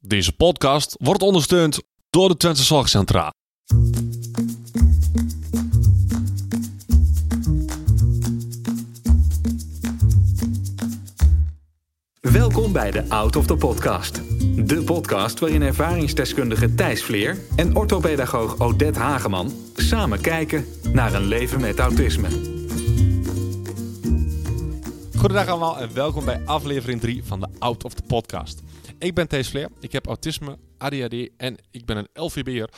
Deze podcast wordt ondersteund door de Twente Zorgcentra. Welkom bij de Out of the Podcast. De podcast waarin ervaringsdeskundige Thijs Vleer en orthopedagoog Odette Hageman samen kijken naar een leven met autisme. Goedendag allemaal en welkom bij aflevering 3 van de Out of the Podcast. Ik ben Thijs Vleer, ik heb autisme, ADHD en ik ben een LVB'er.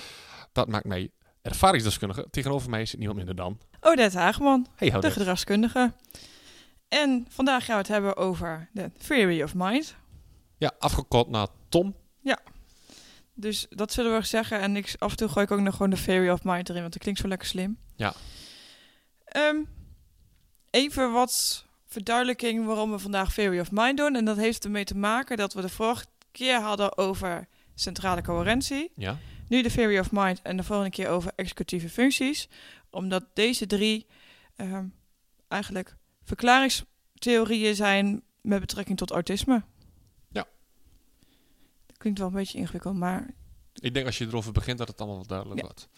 Dat maakt mij ervaringsdeskundige. Tegenover mij zit niemand minder dan... Odette Hageman, Hey de gedragskundige. En vandaag gaan we het hebben over de Theory of Mind. Ja, afgekort naar Tom. Dus dat zullen we zeggen. En ik, af en toe gooi ik ook nog gewoon de Theory of Mind erin, want dat klinkt zo lekker slim. Ja. Ehm, even wat verduidelijking waarom we vandaag Theory of Mind doen. En dat heeft ermee te maken dat we de vorige keer hadden over centrale coherentie. Ja. Nu de Theory of Mind en de volgende keer over executieve functies. Omdat deze drie ehm, eigenlijk verklaringstheorieën zijn met betrekking tot autisme. Ja. Dat klinkt wel een beetje ingewikkeld, maar Ik denk als je erover begint dat het allemaal wel duidelijk Ja. wordt.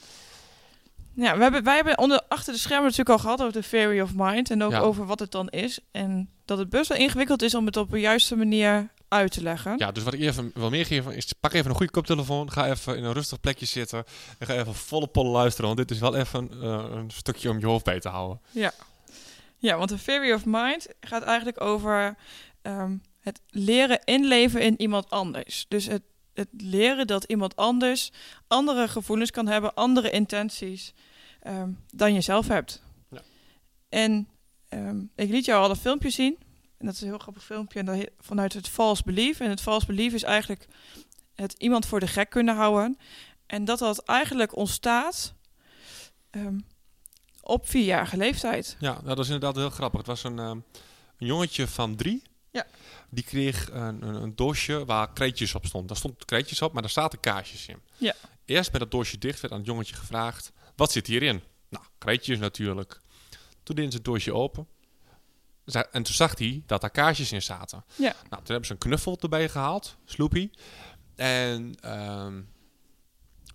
Ja, we hebben, wij hebben onder, achter de schermen natuurlijk al gehad over de Theory of Mind en ook Ja. over wat het dan is. En dat het best wel ingewikkeld is om het op de juiste manier uit te leggen. Ja, dus wat ik even wil meegeven is pak even een goede koptelefoon, ga even in een rustig plekje zitten en ga even volle pollen luisteren, want dit is wel even eh, een stukje om je hoofd bij te houden. Ja, want de Theory of Mind gaat eigenlijk over ehm, het leren inleven in iemand anders. Dus het, het leren dat iemand anders andere gevoelens kan hebben, andere intenties ehm, dan je zelf hebt. Ja. En ehm, ik liet jou al een filmpje zien. En dat is een heel grappig filmpje. En dat heet- vanuit het false belief. En het false belief is eigenlijk het iemand voor de gek kunnen houden. En dat dat eigenlijk ontstaat ehm, op vierjarige leeftijd. Ja, nou, dat is inderdaad heel grappig. Het was een, een jongetje van drie. Ja. Die kreeg een, een, een doosje waar kreetjes op stond. Daar stond kreetjes op, maar daar zaten kaarsjes in. Ja. Eerst met dat doosje dicht werd aan het jongetje gevraagd... Wat zit hierin? Nou, kreetjes natuurlijk. Toen deden ze het doosje open. En toen zag hij dat daar kaarsjes in zaten. Ja. Nou, toen hebben ze een knuffel erbij gehaald. Sloopy. En... ehm,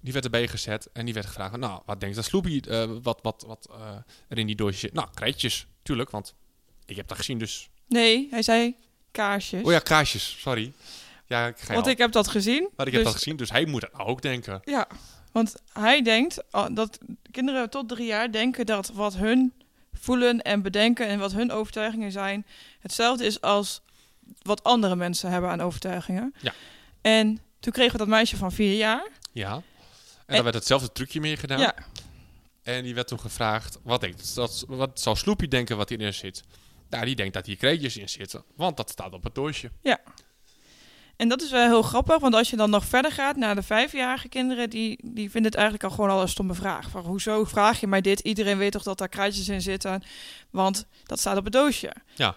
die werd erbij gezet en die werd gevraagd: Nou, wat denkt dat Sloopy eh, wat, wat, wat eh, er in die doosje zit? Nou, kreetjes, tuurlijk, want ik heb dat gezien, dus. Nee, hij zei kaarsjes. Oh ja, kaarsjes, sorry. Ja, ik ga Want al. ik heb dat gezien. maar ik heb dus- dat gezien, dus hij moet dat ook denken. Ja, want hij denkt dat kinderen tot drie jaar denken dat wat hun voelen en bedenken en wat hun overtuigingen zijn, hetzelfde is als wat andere mensen hebben aan overtuigingen. Ja. En toen kregen we dat meisje van vier jaar. Ja. En, En- dan werd hetzelfde trucje mee gedaan. Ja. En die werd toen gevraagd: Wat denkt dat, wat zou Sloopy denken wat hierin zit? Nou, die denkt dat hier kreetjes in zitten, want dat staat op het doosje. En dat is wel heel grappig, want als je dan nog verder gaat naar de vijfjarige kinderen, die, die vinden het eigenlijk al gewoon al een stomme vraag. Van, hoezo vraag je mij dit? Iedereen weet toch dat daar kruidjes in zitten, want dat staat op het doosje. Ja.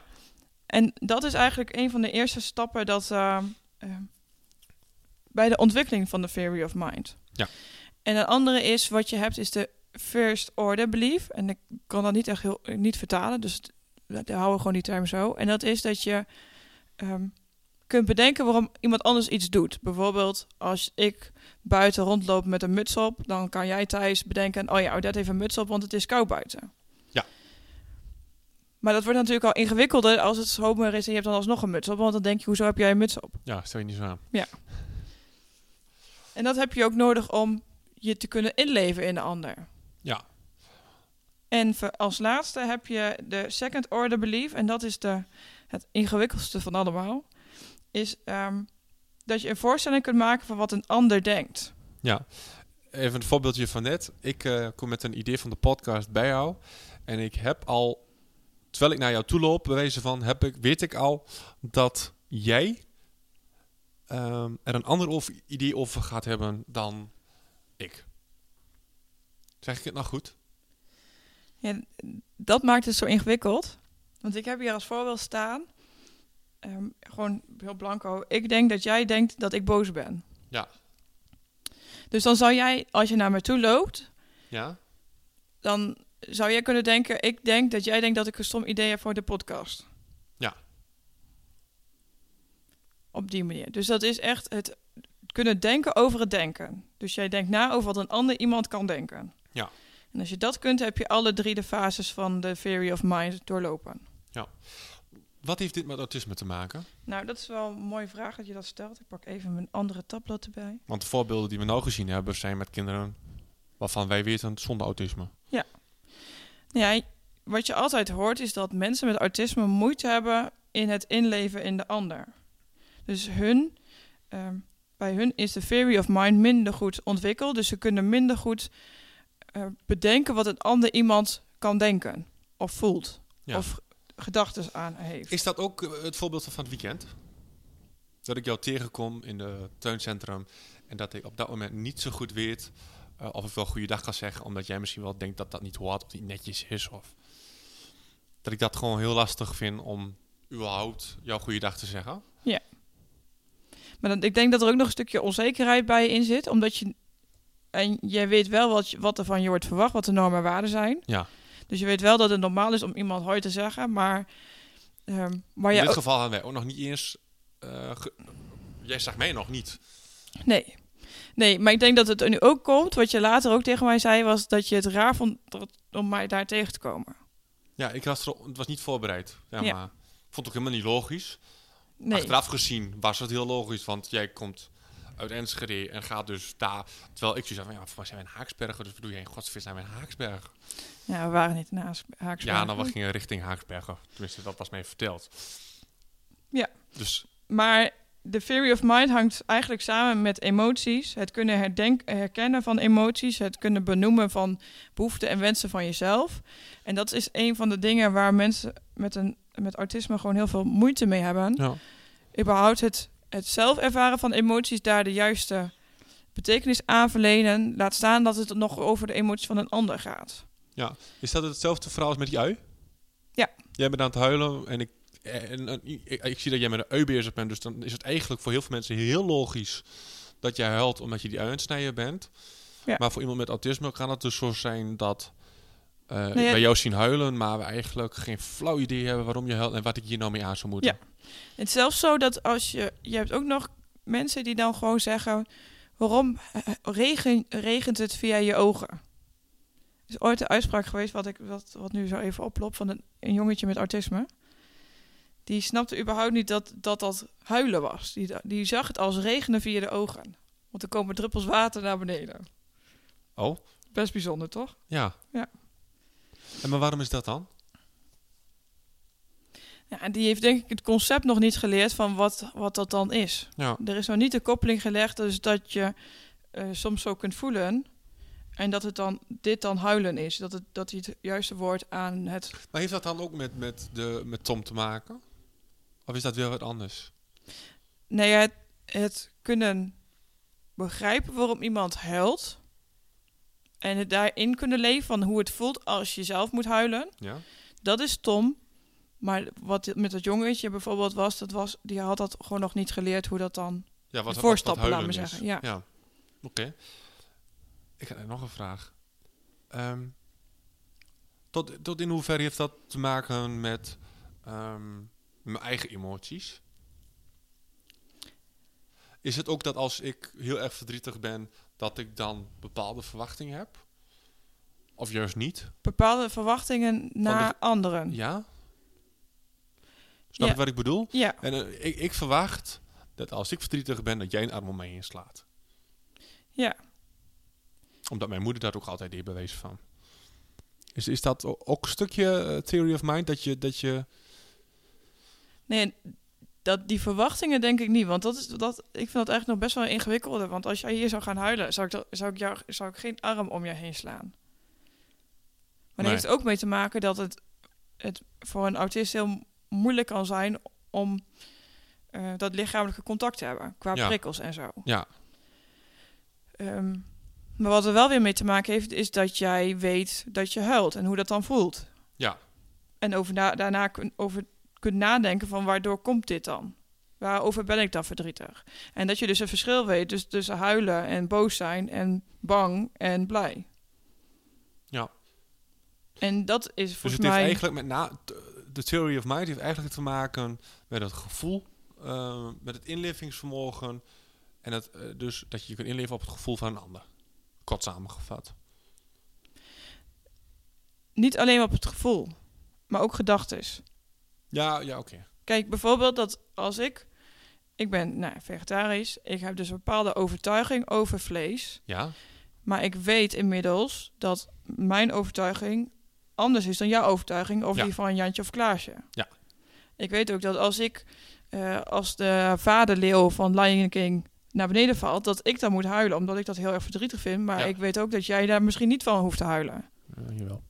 En dat is eigenlijk een van de eerste stappen dat, eh, eh, bij de ontwikkeling van de theory of mind. Ja. En een andere is, wat je hebt, is de first order belief. En ik kan dat niet echt heel, niet vertalen, dus het- daar houden we gewoon die term zo. En dat is dat je ehm, kunt bedenken waarom iemand anders iets doet. Bijvoorbeeld, als ik buiten rondloop met een muts op, dan kan jij thuis bedenken: oh ja, Odette heeft een muts op, want het is koud buiten. Ja. Maar dat wordt natuurlijk al ingewikkelder als het zomer is en je hebt dan alsnog een muts op, want dan denk je: hoezo heb jij een muts op? Ja, stel je niet zo aan. En dat heb je ook nodig om je te kunnen inleven in de ander. Ja. En als laatste heb je de second order belief. En dat is de, het ingewikkeldste van allemaal. Is ehm, dat je een voorstelling kunt maken van wat een ander denkt. Ja, even een voorbeeldje van net. Ik eh, kom met een idee van de podcast bij jou. En ik heb al, terwijl ik naar jou toe loop, bewezen van, heb ik, weet ik al dat jij ehm, er een ander over, idee over gaat hebben dan ik. Zeg ik het nou goed? Ja, dat maakt het zo ingewikkeld. Want ik heb hier als voorbeeld staan. ehm, gewoon heel blanco. Ik denk dat jij denkt dat ik boos ben. Ja. Dus dan zou jij, als je naar me toe loopt, Ja? dan zou jij kunnen denken: ik denk dat jij denkt dat ik een stom idee heb voor de podcast. Ja. Op die manier. Dus dat is echt het kunnen denken over het denken. Dus jij denkt na over wat een ander iemand kan denken. Ja. En als je dat kunt, heb je alle drie de fases van de theory of mind doorlopen. Wat heeft dit met autisme te maken? Nou, dat is wel een mooie vraag dat je dat stelt. Ik pak even mijn andere tablet erbij. Want de voorbeelden die we nou gezien hebben zijn met kinderen waarvan wij weten zonder autisme. Ja, wat je altijd hoort is dat mensen met autisme moeite hebben in het inleven in de ander. Dus hun, ehm, bij hun is de theory of mind minder goed ontwikkeld. Dus ze kunnen minder goed eh, bedenken wat een ander iemand kan denken of voelt. Ja. Of gedachten aan heeft. Is dat ook eh, het voorbeeld van het weekend? Dat ik jou tegenkom in de tuincentrum en dat ik op dat moment niet zo goed weet eh, of ik wel goeiedag kan zeggen, omdat jij misschien wel denkt dat dat niet hoort of niet netjes is. Of dat ik dat gewoon heel lastig vind om überhaupt jouw goeiedag te zeggen. Maar dan, ik denk dat er ook nog een stukje onzekerheid bij je in zit. Omdat je. En jij weet wel wat, wat er van je wordt verwacht, wat de normen en waarden zijn. Ja. Dus je weet wel dat het normaal is om iemand hoi te zeggen. Maar. ehm maar in dit geval hadden wij ook nog niet eens... eh, jij zag mij nog niet. nee. Nee, maar ik denk dat het er nu ook komt. Wat je later ook tegen mij zei, was dat je het raar vond om mij daar tegen te komen. Ja, ik was, het was niet voorbereid. Ja, Ja. maar ik vond het ook helemaal niet logisch. Nee. Achteraf gezien was het heel logisch, want jij komt uit Enschede en gaat dus daar... Terwijl ik zoiets had van, ja, voor zijn wij in Haaksbergen, dus wat doe jij in godsvis zijn wij in Haaksbergen? Ja, we waren niet naast Haaksbergen. Ja, dan we gingen richting Haaksbergen. Tenminste, dat was mij verteld. Ja. Dus Maar de theory of mind hangt eigenlijk samen met emoties. Het kunnen herdenk- herkennen van emoties. Het kunnen benoemen van behoeften en wensen van jezelf. En dat is een van de dingen waar mensen met, een, met autisme gewoon heel veel moeite mee hebben. ja. Überhaupt het, het zelf ervaren van emoties, daar de juiste betekenis aan verlenen. Laat staan dat het nog over de emoties van een ander gaat. is dat hetzelfde verhaal als met die ui? Ja. Jij bent aan het huilen en ik, en, en- ik, ik zie dat jij met een ui bezig bent. Dus dan is het eigenlijk voor heel veel mensen heel logisch dat jij huilt omdat je die ui aan het snijden bent. Ja. Maar voor iemand met autisme kan het dus zo zijn dat ja, wij jou zien huilen, maar we eigenlijk geen flauw idee hebben waarom je huilt en wat ik hier nou mee aan zou moeten. Het is zelfs zo dat als je... Je hebt ook nog mensen die dan gewoon zeggen... Waarom regen, regent het via je ogen? Er is ooit een uitspraak geweest, wat, ik, wat, wat nu zo even oploopt... van een, een jongetje met autisme. Die snapte überhaupt niet dat dat, dat huilen was. Die, die zag het als regenen via de ogen. Want er komen druppels water naar beneden. Oh, Best bijzonder, toch? ja. Ja. En maar waarom is dat dan? Ja, die heeft denk ik het concept nog niet geleerd van wat, wat dat dan is. Ja. Er is nog niet de koppeling gelegd, dus dat je eh, soms zo kunt voelen. En dat het dan dit dan huilen is. Dat, het, dat hij het juiste woord aan het. Maar heeft dat dan ook met, met, de, met Tom te maken? Of is dat weer wat anders? Nee, het, het kunnen begrijpen waarom iemand huilt. En het daarin kunnen leven van hoe het voelt als je zelf moet huilen. Ja? Dat is Tom. Maar wat met dat jongetje bijvoorbeeld was, dat was, die had dat gewoon nog niet geleerd hoe dat dan. Ja, wat, voorstappen, laat is. zeggen, ja. Oké. Ik heb nog een vraag. Ehm, tot, tot in hoeverre heeft dat te maken met ehm, mijn eigen emoties? Is het ook dat als ik heel erg verdrietig ben, dat ik dan bepaalde verwachtingen heb? Of juist niet? Bepaalde verwachtingen naar anderen. Ja? Snap Ja. wat ik bedoel? Ja, En eh, ik, ik verwacht dat als ik verdrietig ben, dat jij een arm om mij heen slaat. ja. Omdat mijn moeder daar ook altijd deed bewezen van. Is, is dat ook een stukje eh, theory of mind? Dat je, dat je... Nee, dat, die verwachtingen denk ik niet. Want dat is, dat, ik vind dat eigenlijk nog best wel ingewikkelder. Want als jij hier zou gaan huilen, zou ik, dat, zou ik, jou, zou ik geen arm om je heen slaan. Maar Nee. dat heeft ook mee te maken dat het, het voor een autist heel moeilijk kan zijn om eh, dat lichamelijke contact te hebben. Qua Ja. prikkels en zo. Ja, Ehm, maar wat er wel weer mee te maken heeft, is dat jij weet dat je huilt en hoe dat dan voelt. ja, En over na, daarna kun, over kunt nadenken van waardoor komt dit dan? Waarover ben ik dan verdrietig? En dat je dus een verschil weet dus tussen huilen en boos zijn en bang en blij. ja. En dat is Dus volgens het heeft mij... eigenlijk met na... De theory of mind heeft eigenlijk te maken met het gevoel, eh, met het inlevingsvermogen En dat, eh, dus dat je je kunt inleven op het gevoel van een ander. Kort samengevat. Niet alleen op het gevoel, maar ook gedachtes. Ja, ja oké. Kijk, bijvoorbeeld dat als ik... Ik ben nou, vegetarisch. Ik heb dus een bepaalde overtuiging over vlees. Ja, Maar ik weet inmiddels dat mijn overtuiging anders is dan jouw overtuiging over Ja. die van Jantje of Klaasje. Ja. Ik weet ook dat als ik, eh, als de vaderleeuw van Lion King naar beneden valt, dat ik dan moet huilen, omdat ik dat heel erg verdrietig vind. Maar Ja. ik weet ook dat jij daar misschien niet van hoeft te huilen. uh, jawel.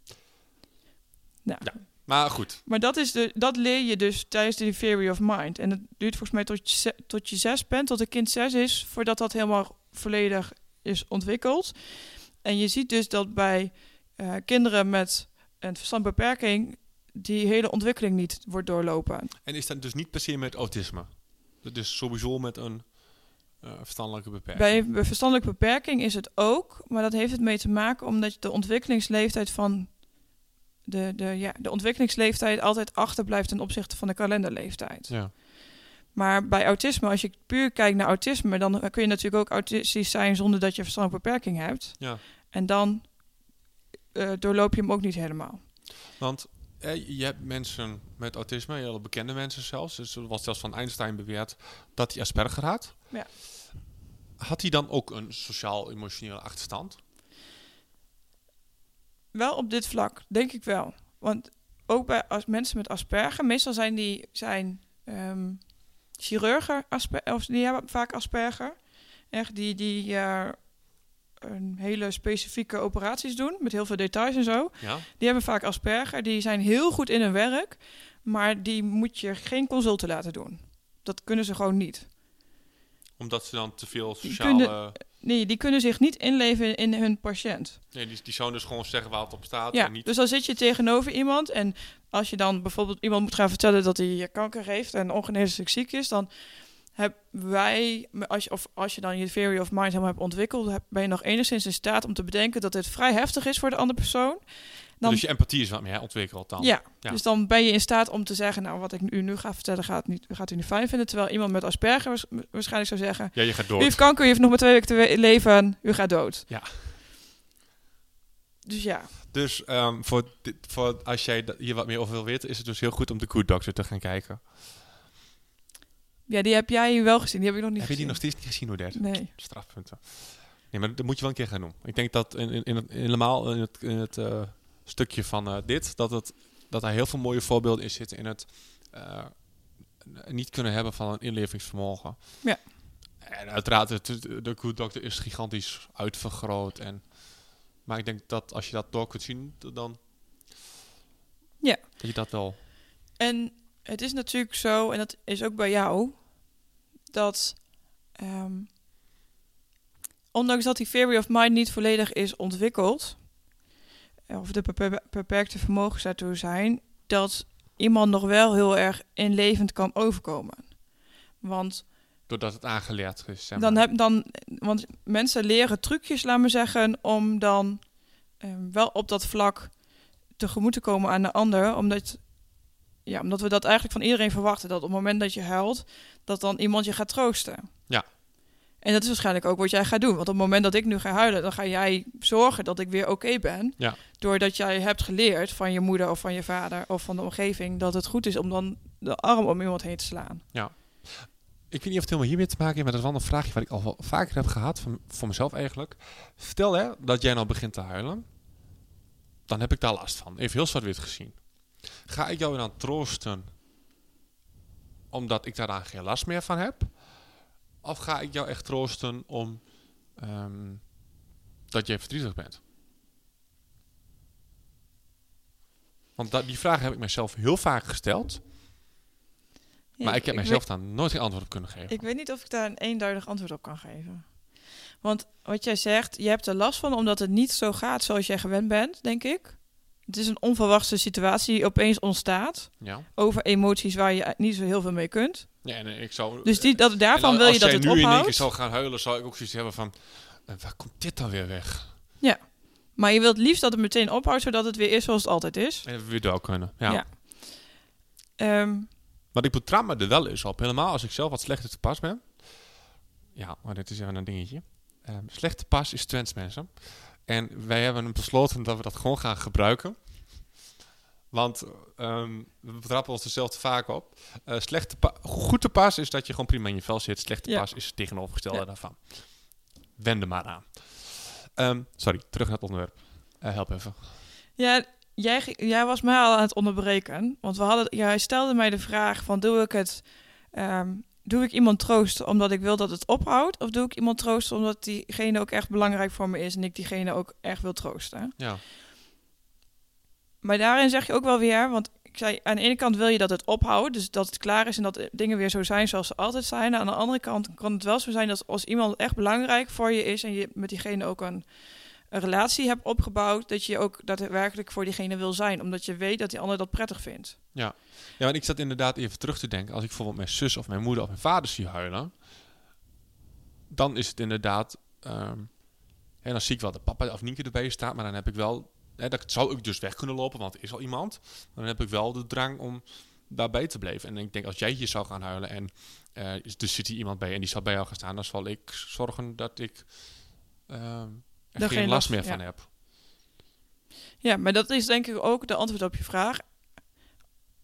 Nou. Ja, maar goed. Maar dat, is de, dat leer je dus tijdens de theory of mind. En het duurt volgens mij tot je, tot je zes bent, tot een kind zes is, voordat dat helemaal volledig is ontwikkeld. En je ziet dus dat bij eh, kinderen met een verstandbeperking die hele ontwikkeling niet wordt doorlopen. En is dat dus niet per se met autisme? Dus sowieso met een eh, verstandelijke beperking? Bij bij verstandelijke beperking is het ook, maar dat heeft het mee te maken omdat de ontwikkelingsleeftijd van de, de, ja, de ontwikkelingsleeftijd altijd achterblijft ten opzichte van de kalenderleeftijd. Ja. Maar bij autisme, als je puur kijkt naar autisme, dan kun je natuurlijk ook autistisch zijn zonder dat je verstandelijke beperking hebt. ja. En dan eh, doorloop je hem ook niet helemaal. Want eh, je hebt mensen met autisme, hele bekende mensen zelfs. Dus er was zelfs van Einstein beweerd dat hij Asperger had. Ja. Had hij dan ook een sociaal-emotionele achterstand? Wel op dit vlak, denk ik wel. Want ook bij als mensen met Asperger, meestal zijn die zijn ehm, chirurgen, asper, of die hebben vaak Asperger. Echt die, die eh, een hele specifieke operaties doen met heel veel details en zo. Ja. Die hebben vaak Asperger, die zijn heel goed in hun werk, maar die moet je geen consulten laten doen. Dat kunnen ze gewoon niet. Omdat ze dan te veel sociale... Nee, die kunnen zich niet inleven in hun patiënt. Nee, die, die zouden dus gewoon zeggen waar het op staat. Ja, en niet... dus dan zit je tegenover iemand en als je dan bijvoorbeeld iemand moet gaan vertellen dat hij kanker heeft en ongeneeslijk ziek is, dan hebben wij, als je, of als je dan je theory of mind helemaal hebt ontwikkeld, heb- ben je nog enigszins in staat om te bedenken dat het vrij heftig is voor de andere persoon. Dan, Dus je empathie is wat meer ontwikkeld dan. ja, Ja. dus dan ben je in staat om te zeggen, nou wat ik u nu ga vertellen gaat, niet, gaat u niet fijn vinden. Terwijl iemand met Asperger waars- waarschijnlijk zou zeggen, Ja, je gaat u door. heeft kanker, u heeft nog maar twee weken te we- leven, u gaat dood. Ja. Dus ja, Dus ehm, voor, dit, voor als jij hier wat meer over wil weten, is het dus heel goed om de Good Doctor te gaan kijken. ja, die heb jij wel gezien, die heb ik nog niet Heb je die gezien. nog steeds niet gezien, Odette? Nee. Strafpunten. Nee, maar dat moet je wel een keer gaan doen. Ik denk dat in, in, in het, helemaal in het, in het eh, stukje van eh, dit, dat, het, dat daar heel veel mooie voorbeelden in zitten in het eh, niet kunnen hebben van een inlevingsvermogen. Ja. En uiteraard, het, de Good Doctor is gigantisch uitvergroot. En, maar ik denk dat als je dat door kunt zien, dan... Ja. Dat je dat wel... En het is natuurlijk zo, en dat is ook bij jou, dat ehm, ondanks dat die theory of mind niet volledig is ontwikkeld, of de beper- beperkte vermogens daartoe zijn, dat iemand nog wel heel erg inlevend kan overkomen. Want Doordat het aangeleerd is, zeg dan heb dan, want mensen leren trucjes, laat maar zeggen, om dan ehm, wel op dat vlak tegemoet te komen aan de ander, omdat, ja, omdat we dat eigenlijk van iedereen verwachten, dat op het moment dat je huilt, dat dan iemand je gaat troosten. Ja. En dat is waarschijnlijk ook wat jij gaat doen. Want op het moment dat ik nu ga huilen, dan ga jij zorgen dat ik weer oké ben. Ja. Doordat jij hebt geleerd van je moeder of van je vader of van de omgeving dat het goed is om dan de arm om iemand heen te slaan. Ik weet niet of het helemaal hiermee te maken heeft, maar dat is wel een vraagje wat ik al vaker heb gehad, van, voor mezelf eigenlijk. Stel hè, dat jij nou begint te huilen, dan heb ik daar last van. Even heel zwart-wit gezien. Ga ik jou dan troosten omdat ik daar dan geen last meer van heb? Of ga ik jou echt troosten om ehm, dat jij verdrietig bent? Want dat, die vraag heb ik mezelf heel vaak gesteld, maar ik heb weet- mezelf daar nooit geen antwoord op kunnen geven. Ik weet niet of ik daar een eenduidig antwoord op kan geven. Want wat jij zegt, je hebt er last van omdat het niet zo gaat zoals jij gewend bent, denk ik. Het is een onverwachte situatie die opeens ontstaat. Ja. Over emoties waar je niet zo heel veel mee kunt. Ja, en ik zou... Dus die, dat, daarvan wil je als dat jij het nu in één ophoudt. zou gaan huilen, zou ik ook zoiets hebben van... eh, waar komt dit dan weer weg? Maar je wilt liefst dat het meteen ophoudt, zodat het weer is zoals het altijd is. En dat we weer door kunnen. Ja. Ja. Ehm, Maar ik betrap me er wel eens op. Helemaal als ik zelf wat slechter te pas ben. Ja, maar dit is even een dingetje. Ehm, slechte pas is Twents, mensen. En wij hebben besloten dat we dat gewoon gaan gebruiken. Want ehm, we betrappen ons er zelf te vaak op. Eh, slechte goed te pas is dat je gewoon prima in je vel zit. Slechte Ja. pas is het tegenovergestelde Ja. daarvan. Wend er maar aan. Ehm, sorry, terug naar het onderwerp. Eh, help even. Ja, jij, jij was mij al aan het onderbreken. Want we hadden, jij stelde mij de vraag van doe ik het... ehm, doe ik iemand troosten omdat ik wil dat het ophoudt? Of doe ik iemand troosten omdat diegene ook echt belangrijk voor me is... en ik diegene ook echt wil troosten? Ja, Maar daarin zeg je ook wel weer... want ik zei, aan de ene kant wil je dat het ophoudt... dus dat het klaar is en dat dingen weer zo zijn zoals ze altijd zijn. Aan de andere kant kan het wel zo zijn dat als iemand echt belangrijk voor je is... en je met diegene ook een, een relatie hebt opgebouwd... dat je ook daadwerkelijk voor diegene wil zijn. Omdat je weet dat die ander dat prettig vindt. Ja, want ik zat inderdaad even terug te denken. Als ik bijvoorbeeld mijn zus of mijn moeder of mijn vader zie huilen, dan is het inderdaad. ehm en dan zie ik wel dat papa of Nienke erbij staat, maar dan heb ik wel. Hè, dat zou ik dus weg kunnen lopen, want er is al iemand. Dan heb ik wel de drang om daarbij te blijven. En ik denk, als jij hier zou gaan huilen en eh is- er zit hier iemand bij en die zal bij jou gaan staan, dan zal ik zorgen dat ik ehm er geen geen last last- meer ja. van heb. Ja, maar dat is denk ik ook de antwoord op je vraag.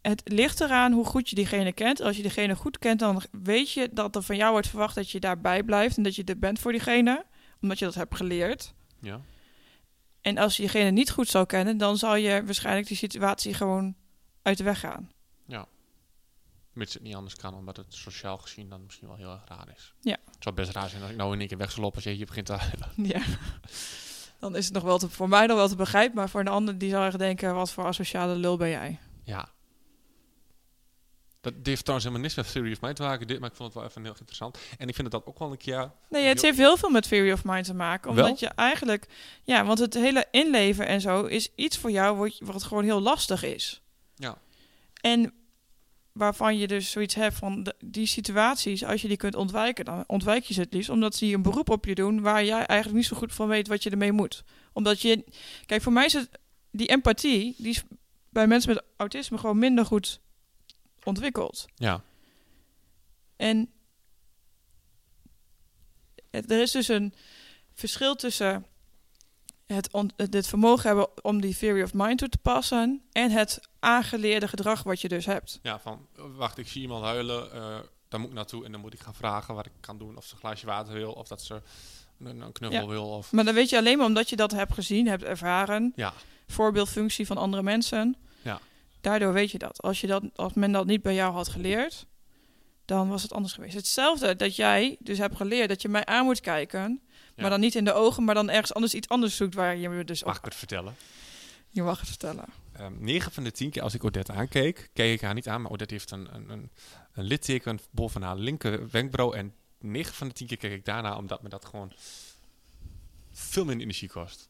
Het ligt eraan hoe goed je diegene kent. Als je diegene goed kent, dan weet je dat er van jou wordt verwacht dat je daarbij blijft en dat je er bent voor diegene, omdat je dat hebt geleerd. Ja, En als je diegene niet goed zou kennen, dan zal je waarschijnlijk die situatie gewoon uit de weg gaan. mits het niet anders kan, omdat het sociaal gezien dan misschien wel heel erg raar is. Ja. Het zou best raar zijn als ik nou in één keer weg zou lopen als je hier begint te huilen. Ja. Dan is het nog wel te, voor mij nog wel te begrijpen, maar voor een ander die zal echt denken, wat voor asociale lul ben jij? Ja. Dat heeft trouwens helemaal niks met Theory of Mind te maken, dit, maar ik vond het wel even heel interessant. En ik vind dat ook wel een keer... Nee, het heeft heel veel met theory of mind te maken. Omdat Wel? je eigenlijk... Ja, want het hele inleven en zo is iets voor jou wat, wat gewoon heel lastig is. Ja. En waarvan je dus zoiets hebt van de- die situaties, als je die kunt ontwijken, dan ontwijk je ze het liefst. Omdat ze een beroep op je doen waar jij eigenlijk niet zo goed van weet wat je ermee moet. Omdat je... Kijk, voor mij is het... Die empathie, die is bij mensen met autisme gewoon minder goed ontwikkeld. Ja. En het- er is dus een verschil tussen het, on- het vermogen hebben om die theory of mind toe te passen en het aangeleerde gedrag wat je dus hebt. Ja, van, wacht, ik zie iemand huilen, eh daar moet ik naartoe en dan moet ik gaan vragen wat ik kan doen. Of ze een glaasje water wil, of dat ze een, een knuffel Ja. wil. Of, Maar dan weet je alleen maar omdat je dat hebt gezien, hebt ervaren, ja, voorbeeldfunctie van andere mensen. Ja. Daardoor weet je dat. Als, je dat. als men dat niet bij jou had geleerd, dan was het anders geweest. Hetzelfde dat jij dus hebt geleerd dat je mij aan moet kijken, Ja. maar dan niet in de ogen, maar dan ergens anders iets anders zoekt waar je me dus mag op... ik het vertellen? Je mag het vertellen. Ehm 9 van de 10 keer als ik Odette aankeek, keek ik haar niet aan, maar Odette heeft een, een, een, een litteken boven haar linker wenkbrauw. En 9 van de 10 keer keek ik daarna, omdat me dat gewoon veel minder energie kost.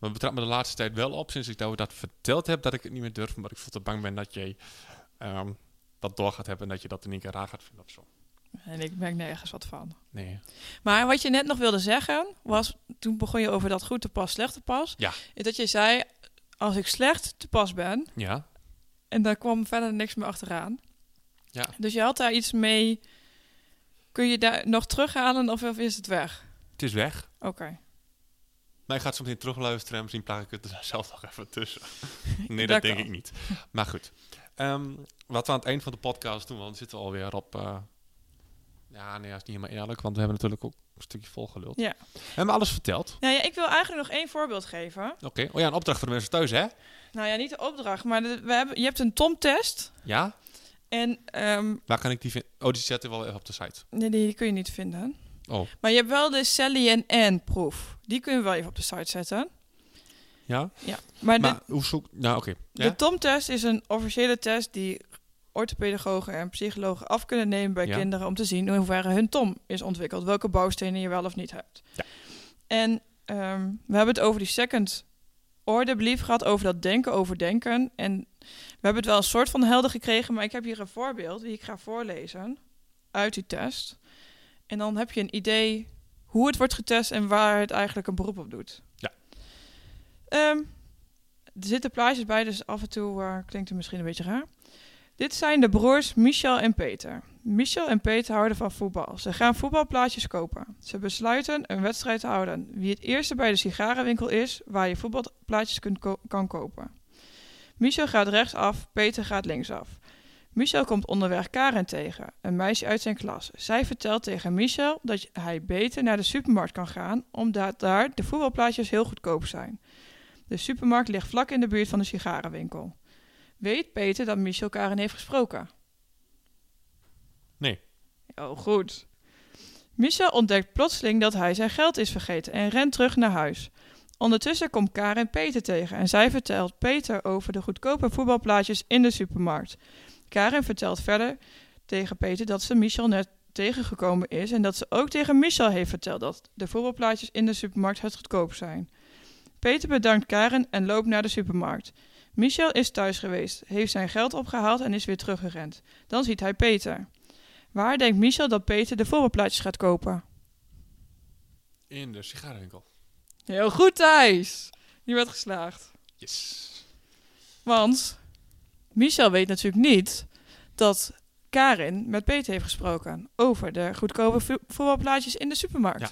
Maar betrap me de laatste tijd wel op, sinds ik jou dat verteld heb, dat ik het niet meer durf. Omdat ik veel te bang ben dat jij ehm, dat door gaat hebben en dat je dat in één keer raar gaat vinden of zo. En ik merk nergens wat van. Nee. Maar wat je net nog wilde zeggen, was... Toen begon je over dat goed te pas, slecht te pas. Ja. Is dat je zei, als ik slecht te pas ben... Ja? En daar kwam verder niks meer achteraan. Ja. Dus je had daar iets mee... Kun je daar nog terughalen of of is het weg? Het is weg. Oké. Maar ik ga het zo meteen terugluisteren en misschien plaag ik het er zelf nog even tussen. Nee, Dat denk ik niet. Maar goed. Ehm, wat we aan het eind van de podcast doen, want dan zitten we alweer op... eh, ja, nee, dat is niet helemaal eerlijk, want we hebben natuurlijk ook een stukje volgeluld. Ja. Hebben we alles verteld? Nou ja, ik wil eigenlijk nog één voorbeeld geven. Oké. Oh ja, een opdracht voor de mensen thuis, hè? Nou ja, niet de opdracht, maar de- we hebben, je hebt een TOM-test. Ja? En ehm, Waar kan ik die vinden? Oh, die zetten we wel even op de site. nee, die kun je niet vinden. Oh. Maar je hebt wel de Sally en Ann proef. Die kun je wel even op de site zetten. Ja? Ja. Maar, Maar hoe zoek... Nou, oké. de, Ja? de TOM-test is een officiële test die orthopedagogen en psychologen af kunnen nemen bij Ja. kinderen om te zien in hoeverre hun TOM is ontwikkeld. Welke bouwstenen je wel of niet hebt. Ja. En ehm, we hebben het over die second order belief gehad, over dat denken over denken. En we hebben het wel een soort van helder gekregen, maar ik heb hier een voorbeeld die ik ga voorlezen uit die test. En dan heb je een idee hoe het wordt getest en waar het eigenlijk een beroep op doet. Ja. Ehm, er zitten plaatjes bij, dus af en toe eh, klinkt het misschien een beetje raar. Dit zijn de broers Michel en Peter. Michel en Peter houden van voetbal. Ze gaan voetbalplaatjes kopen. Ze besluiten een wedstrijd te houden. Wie het eerste bij de sigarenwinkel is waar je voetbalplaatjes kunt ko- kan kopen. Michel gaat rechtsaf, Peter gaat linksaf. Michel komt onderweg Karen tegen, een meisje uit zijn klas. Zij vertelt tegen Michel dat hij beter naar de supermarkt kan gaan, omdat daar de voetbalplaatjes heel goedkoop zijn. De supermarkt ligt vlak in de buurt van de sigarenwinkel. Weet Peter dat Michel Karen heeft gesproken? Nee. Oh, goed. Michel ontdekt plotseling dat hij zijn geld is vergeten en rent terug naar huis. Ondertussen komt Karen Peter tegen en zij vertelt Peter over de goedkope voetbalplaatjes in de supermarkt. Karen vertelt verder tegen Peter dat ze Michel net tegengekomen is en dat ze ook tegen Michel heeft verteld dat de voetbalplaatjes in de supermarkt het goedkoop zijn. Peter bedankt Karen en loopt naar de supermarkt. Michel is thuis geweest, heeft zijn geld opgehaald en is weer teruggerend. Dan ziet hij Peter. Waar denkt Michel dat Peter de voetbalplaatjes gaat kopen? In de sigarenwinkel. Heel goed, Thijs. Je bent geslaagd. Yes. Want Michel weet natuurlijk niet dat Karin met Peter heeft gesproken over de goedkope vo- voetbalplaatjes in de supermarkt. Ja.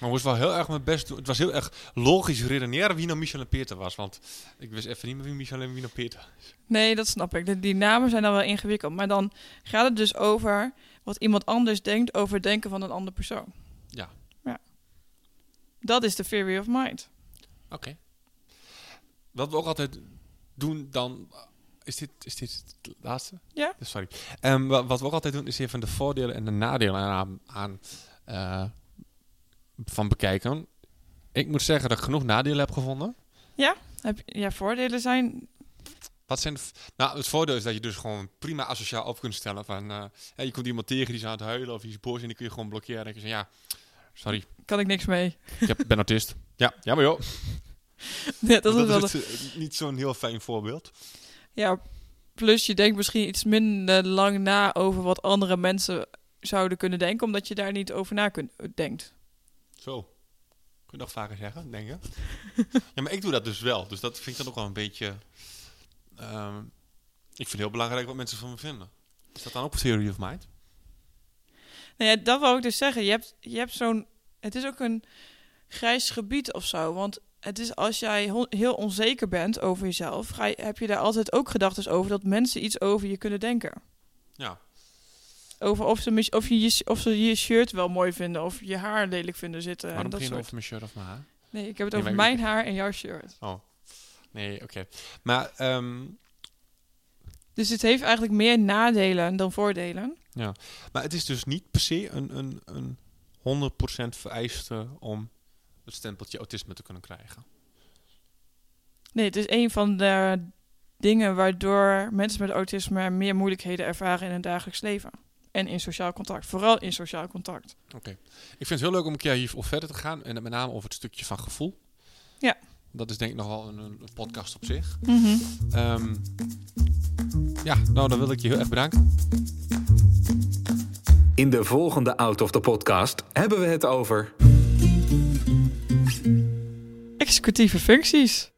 Maar moest wel heel erg mijn best doen. Het was heel erg logisch redeneren wie nou Michel en Peter was. Want ik wist even niet meer wie Michel en wie nou Peter is. Nee, dat snap ik. De- die namen zijn dan wel ingewikkeld. Maar dan gaat het dus over wat iemand anders denkt over het denken van een andere persoon. Ja. Dat is de theory of mind. Oké. Wat we ook altijd doen dan... Is dit, is dit het laatste? Ja. Sorry. Wa- wat we ook altijd doen is even de voordelen en de nadelen aan, aan eh, van bekijken. Ik moet zeggen dat ik genoeg nadelen heb gevonden. Heb, ja, voordelen zijn... Wat zijn de nou, het voordeel is dat je dus gewoon prima asociaal op kunt stellen. Van, eh, je komt iemand tegen die is aan het huilen of die is boos en die kun je gewoon blokkeren. En je zeggen, ja, sorry, Kan ik niks mee. ik heb, ben autist. Ja, ja, maar joh. Ja, dat, is wel is eh, niet zo'n heel fijn voorbeeld. Ja, plus je denkt misschien iets minder lang na over wat andere mensen zouden kunnen denken, omdat je daar niet over na kunt, denkt. Zo. Kun je nog vaker zeggen, denk je? ja, maar ik doe dat dus wel. Dus dat vind ik dan ook wel een beetje... ehm, ik vind het heel belangrijk wat mensen van me vinden. Is dat dan ook een theory of mind? Nou ja, dat wou ik dus zeggen. Je hebt, je hebt zo'n. Het is ook een grijs gebied of zo. Want het is als jij heel onzeker bent over jezelf, ga je, heb je daar altijd ook gedachten over dat mensen iets over je kunnen denken. Ja. Over of ze, of, je, of ze je shirt wel mooi vinden, of je haar lelijk vinden zitten. Waarom en dat begin over mijn shirt of mijn haar? Nee, ik heb het Nee, over mijn haar en jouw shirt. Oh. Nee, oké. Maar, ehm, Dus het heeft eigenlijk meer nadelen dan voordelen. maar het is dus niet per se een, een, een 100% vereiste om het stempeltje autisme te kunnen krijgen. Nee, het is een van de dingen waardoor mensen met autisme meer moeilijkheden ervaren in hun dagelijks leven. En in sociaal contact. Vooral in sociaal contact. Ik vind het heel leuk om een keer hier op verder te gaan. En met name over het stukje van gevoel. Ja. Dat is denk ik nogal een, een podcast op zich. Mhm. Ehm, ja, nou dan wil ik je heel erg bedanken. In de volgende Out of the Podcast hebben we het over Executieve functies.